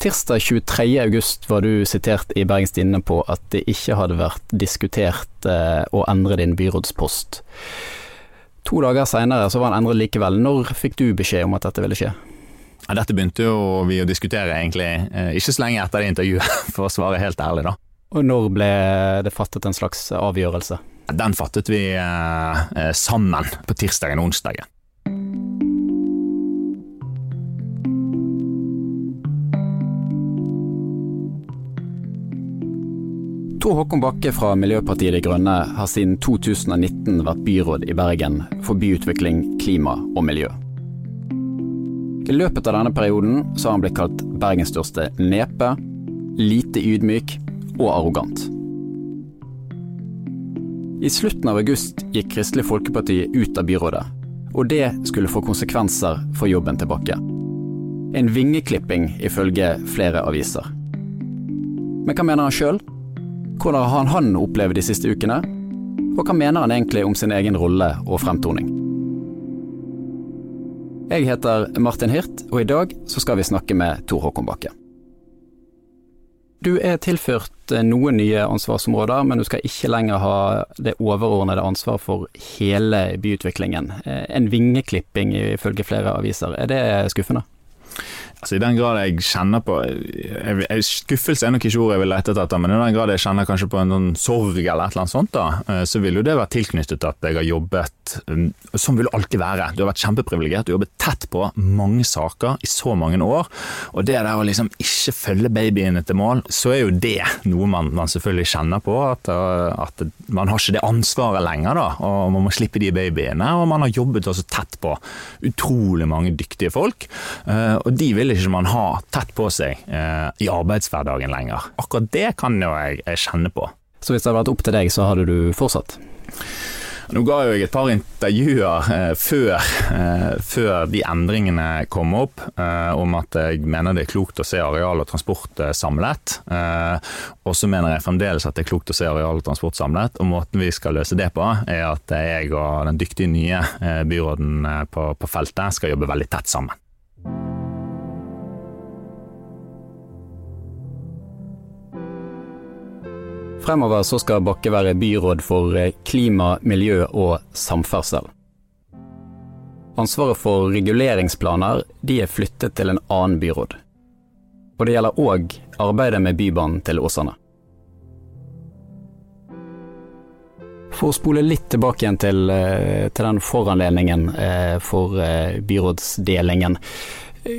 Tirsdag 23. august var du sitert i Bergens Tidende på at det ikke hadde vært diskutert eh, å endre din byrådspost. To dager seinere så var den endret likevel. Når fikk du beskjed om at dette ville skje? Ja, dette begynte jo vi å diskutere egentlig eh, ikke så lenge etter det intervjuet, for å svare helt ærlig, da. Og når ble det fattet en slags avgjørelse? Den fattet vi eh, eh sammen på tirsdagen og onsdagen. Tor Håkon Bakke fra Miljøpartiet De Grønne har siden 2019 vært byråd i Bergen for byutvikling, klima og miljø. I løpet av denne perioden så har han blitt kalt Bergens største nepe, lite ydmyk og arrogant. I slutten av august gikk Kristelig Folkeparti ut av byrådet, og det skulle få konsekvenser for jobben til Bakke. En vingeklipping ifølge flere aviser. Men hva mener han sjøl? Hvordan har han opplevd de siste ukene? Og hva mener han egentlig om sin egen rolle og fremtoning? Jeg heter Martin Hirt, og i dag så skal vi snakke med Tor Håkon Bakke. Du er tilført eh, noen nye ansvarsområder, men du skal ikke lenger ha det overordnede ansvaret for hele byutviklingen. Eh, en vingeklipping ifølge flere aviser, er det skuffende? Altså I den grad jeg kjenner på jeg, jeg, Skuffelse er nok ikke ordet jeg vil lete etter, men i den grad jeg kjenner kanskje på en sånn sorg eller et eller annet sånt, da, eh, så vil jo det være tilknyttet at jeg har jobbet um, Sånn vil det alltid være. Du har vært kjempeprivilegert, du har jobbet tett på mange saker i så mange år. Og det der å liksom ikke følge babyene til mål, så er jo det noe man, man selvfølgelig kjenner på. At, uh, at, man har ikke det ansvaret lenger, da, og man må slippe de babyene. Og man har jobbet også tett på utrolig mange dyktige folk, uh, og de vil vil ikke man ha tett på seg eh, i arbeidshverdagen lenger. Akkurat det kan jo jeg, jeg kjenne på. Så hvis det hadde vært opp til deg, så hadde du fortsatt? Nå ga jeg et par intervjuer eh, før, eh, før, de endringene kom opp, eh, om at jeg mener det er klokt å se areal og transport eh, samlet. Eh, og så mener jeg fremdeles at det er klokt å se areal og transport samlet. Og måten vi skal løse det på, er at jeg og den dyktige nye eh, byråden på, på feltet skal jobbe veldig tett sammen. Fremover så skal Bakke være byråd for eh, klima, miljø og samferdsel. Ansvaret for reguleringsplaner de er flyttet til en annen byråd. Og det gjelder òg arbeidet med Bybanen til Åsane. For å spole litt tilbake igjen til, eh, til den foranledningen eh, for byrådsdelingen.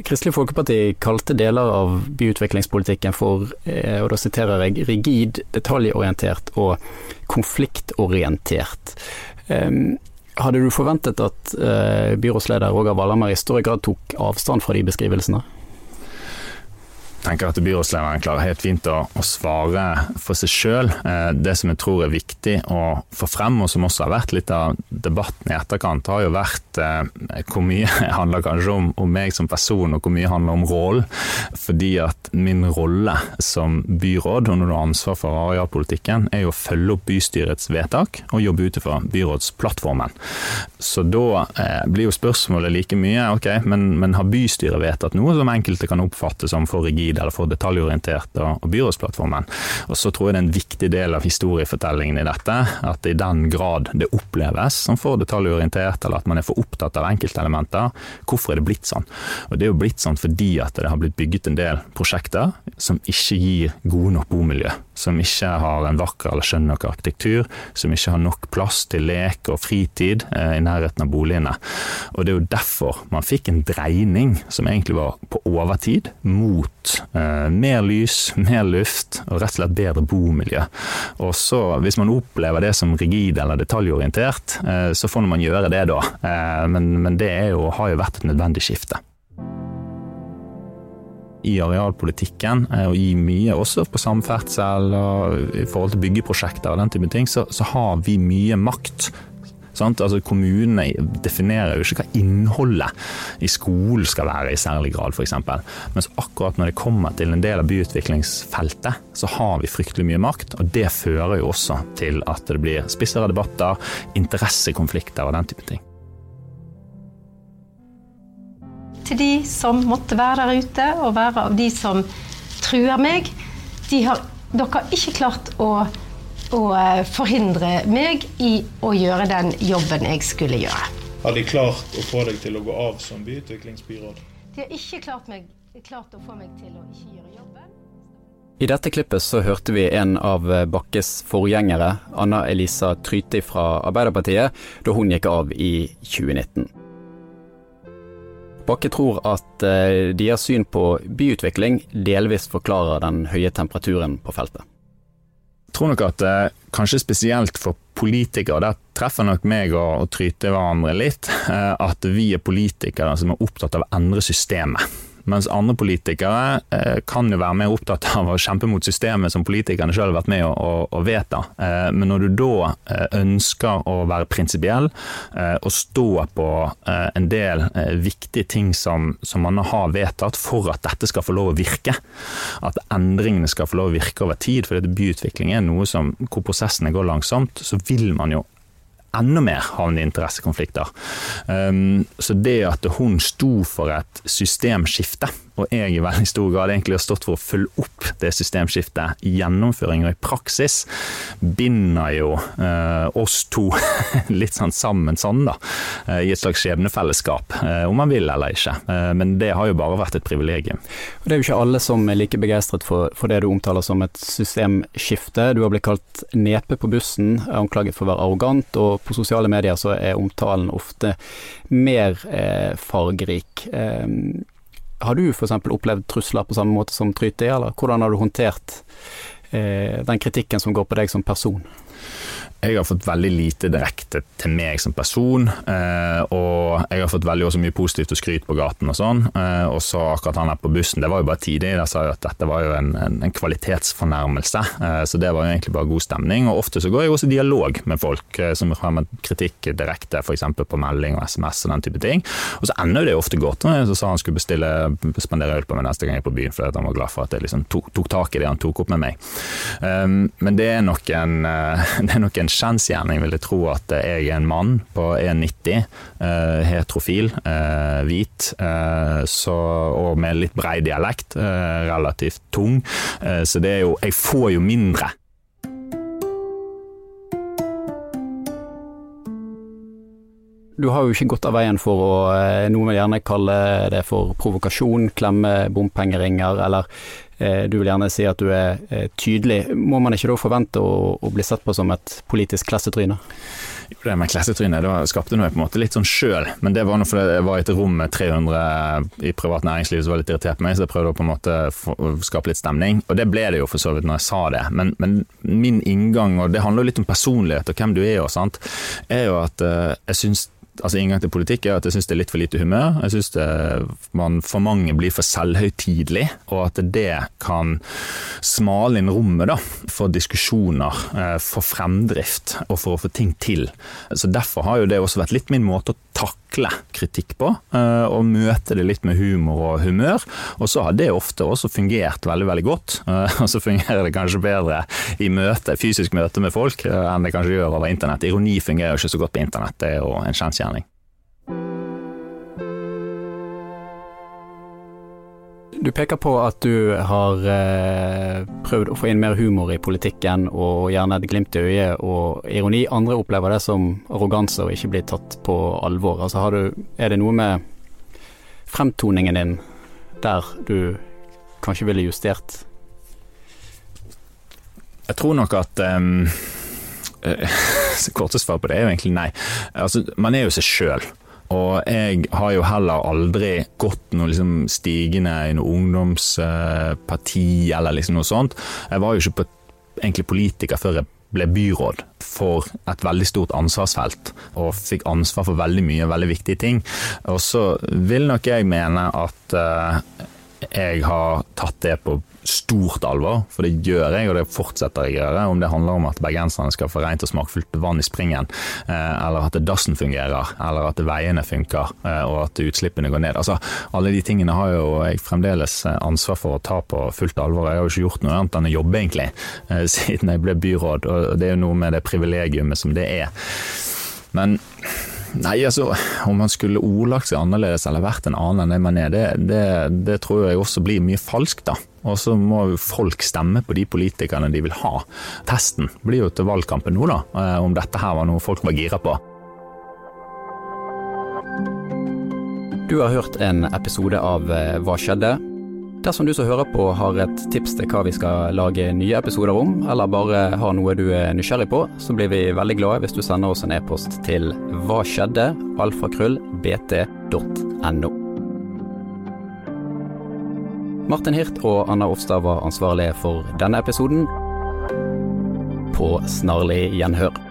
Kristelig Folkeparti kalte deler av byutviklingspolitikken for, eh, og da siterer jeg, rigid, detaljorientert og konfliktorientert. Hadde du forventet at eh, byrådsleder Roger Walhammer i større grad tok avstand fra de beskrivelsene? Tenker at byrådslederen klarer helt fint å, å svare for seg sjøl. Eh, det som jeg tror er viktig å få frem, og som også har vært litt av debatten i etterkant, har jo vært eh, hvor mye handler kanskje om, om, meg som person, og hvor mye handler om rollen. Fordi at min rolle som byråd, og når du har ansvar for arealpolitikken, er jo å følge opp bystyrets vedtak og jobbe ut ifra byrådsplattformen. Så da eh, blir jo spørsmålet like mye, ok, men, men har bystyret vedtatt noe som enkelte kan oppfatte som for rigid? Tid eller for detaljorientert og, og byrådsplattformen. Og så tror jeg det er en viktig del av historiefortellingen i dette, at i den grad det oppleves som for detaljorientert, eller at man er for opptatt av enkeltelementer, hvorfor er det blitt sånn? Og Det er jo blitt sånn fordi at det har blitt bygget en del prosjekter som ikke gir gode nok bomiljø som ikke har en vakker eller skjønn nok arkitektur, som ikke har nok plass til lek og fritid eh, i nærheten av boligene. Og Det er jo derfor man fikk en dreining som egentlig var på overtid, mot mer lys, mer luft og rett og slett bedre bomiljø. Og så, Hvis man opplever det som rigid eller detaljorientert, eh, så får man gjøre det da. Eh, men, men det jo, har jo vært et nødvendig skifte i arealpolitikken, eh, og i mye også på samferdsel og i forhold til byggeprosjekter og den type ting, så, så har vi mye makt. Sant? Altså Kommunene definerer jo ikke hva innholdet i skolen skal være i særlig grad, f.eks. Mens akkurat når det kommer til en del av byutviklingsfeltet, så har vi fryktelig mye makt. Og det fører jo også til at det blir spissere debatter, interessekonflikter og den type ting. til de som måtte være der ute, og være av de som truer meg, de har, dere har ikke klart å, å eh, forhindre meg i å gjøre den jobben jeg skulle gjøre. Har de klart å få deg til å gå av som byutviklingsbyråd? De har ikke klart, meg, klart å få meg til å ikke gjøre jobben. I dette klippet så hørte vi en av Bakkes forgjengere, Anna Elisa Tryti fra Arbeiderpartiet, da hun gikk av i 2019. Bakke tror at eh, deres syn på byutvikling delvis forklarer den høye temperaturen på feltet. Tror nok at eh, kanskje spesielt for politikere, der treffer nok meg og, og Tryte hverandre litt, eh, at vi er politikere som er opptatt av å endre systemet. Mens andre politikere eh, kan jo være mer opptatt av å kjempe mot systemet som politikerne selv har vært med å, å, å vedta. Eh, men når du da eh, ønsker å være prinsipiell eh, og stå på eh, en del eh, viktige ting som, som, man har vedtatt for at dette skal få lov å virke, at endringene skal få lov å virke over tid, for byutvikling er noe som, hvor prosessene går langsomt, så vil man jo enda mer havne i interessekonflikter. Um, så det at hun sto for et systemskifte og jeg i veldig stor grad egentlig har stått for å følge opp det systemskiftet i gjennomføring og i praksis, binder jo uh, oss to litt sånn sammen sånn, da. Uh, I et slags skjebnefellesskap, uh, om man vil eller ikke. Eh, men det har jo bare vært et privilegium. Det er jo ikke alle som er like begeistret for, for, det du omtaler som et systemskifte. Du har blitt kalt nepe på bussen, anklaget for å være arrogant, og på sosiale medier så er omtalen ofte mer eh, fargerik. Eh, har du f.eks. opplevd trusler på samme måte som Tryti, eller hvordan har du håndtert eh, den kritikken som går på deg som person? Jeg har fått veldig lite direkte til meg som person, eh, og jeg har fått veldig også mye positivt og skryt på gaten og sånn. Eh, og så akkurat han her på bussen, det var jo bare tidlig. Der sa jo at dette var jo en, en, en kvalitetsfornærmelse, eh, så det var jo egentlig bare god stemning. Og ofte så går jeg også i dialog med folk som med kritikk direkte, f.eks. på melding og SMS og den type ting. Og så ender det ofte godt. Så sa han skulle bestille, spandere øl på meg neste gang jeg er på byen, fordi han var glad for at jeg liksom tok, tok, tak i det han tok opp med meg. Men det er nok en, det er nok en kjensgjerning, vil jeg tro, at jeg er en mann på 1,90, eh, heterofil, eh, hvit, eh, så, og med litt brei dialekt, relativt tung. Så det er jo Jeg får jo mindre. Du har jo ikke gått av veien for å noen vil gjerne kalle det for provokasjon, klemme bompengeringer, eller du vil gjerne si at du er eh, tydelig. Må man ikke da forvente å, å bli sett på som et politisk klassetryne? Jo, det med klassetrynet skapte jeg på en måte litt sånn sjøl, men det var nå fordi jeg var i et rom med 300 i privat næringsliv som var litt irritert på meg, så jeg prøvde å på en måte skape litt stemning. Og det ble det jo for så vidt når jeg sa det, men, men min inngang, og det handler jo litt om personlighet og hvem du er og sant, er jo at uh, jeg syns altså inngang til politikk er at jeg syns det er litt for lite humør. Jeg syns man for mange blir for selvhøytidelig, og at det kan smale inn rommet da, for diskusjoner, eh, for fremdrift og for å få ting til. Så Derfor har jo det også vært litt min måte å takle kritikk på, eh, og møte det litt med humor og humør. Og så har det ofte også fungert veldig veldig godt, eh, og så fungerer det kanskje bedre i møte, fysisk møte med folk enn det kanskje gjør over internett. Ironi fungerer jo ikke så godt på internett, det er jo en kjensgjerning. Du peker på at du har eh, prøvd å få inn mer humor i politikken, og gjerne et glimt i øyet og ironi. Andre opplever det som arroganse og ikke blir tatt på alvor. Altså, du, er det noe med fremtoningen din der du kanskje ville justert? Jeg tror nok at um, Korte svar på det er jo egentlig nei. Altså, man er jo seg sjøl. Og jeg har jo heller aldri gått noe liksom stigende i noe ungdomsparti eller liksom noe sånt. Jeg var jo ikke på, egentlig politiker før jeg ble byråd for et veldig stort ansvarsfelt, og fikk ansvar for veldig mye veldig viktige ting. Og så vil nok jeg mene at uh, jeg har tatt det på stort alvor, for det gjør jeg, og det fortsetter jeg å gjøre. Om det handler om at bergenserne skal få rent og smakfullt vann i springen, eh, eller at dassen fungerer, eller at veiene funker, eh, og at utslippene går ned. Altså, alle de tingene har jo jeg fremdeles eh, ansvar for å ta på fullt alvor. Jeg har jo ikke gjort noe annet enn å jobbe, egentlig, siden jeg ble byråd, og det er jo noe med det privilegiumet som det er. Men Nei, altså, om man skulle ordlagt seg annerledes eller vært en annen enn det man er, det, det, det tror jeg også blir mye falskt, da. Og så må jo folk stemme på de politikerne de vil ha. Testen blir jo til valgkampen nå, da, eh, om dette her var noe folk var gira på. Du har hørt en episode av eh, Hva skjedde? Dersom du som hører på har et tips til hva vi skal lage nye episoder om, eller bare har noe du er nysgjerrig på, så blir vi veldig glade hvis du sender oss en e-post til hva skjedde, alfakrøll.bt.no. Martin Hirt og Anna Offstad var ansvarlige for denne episoden. På snarlig gjenhør.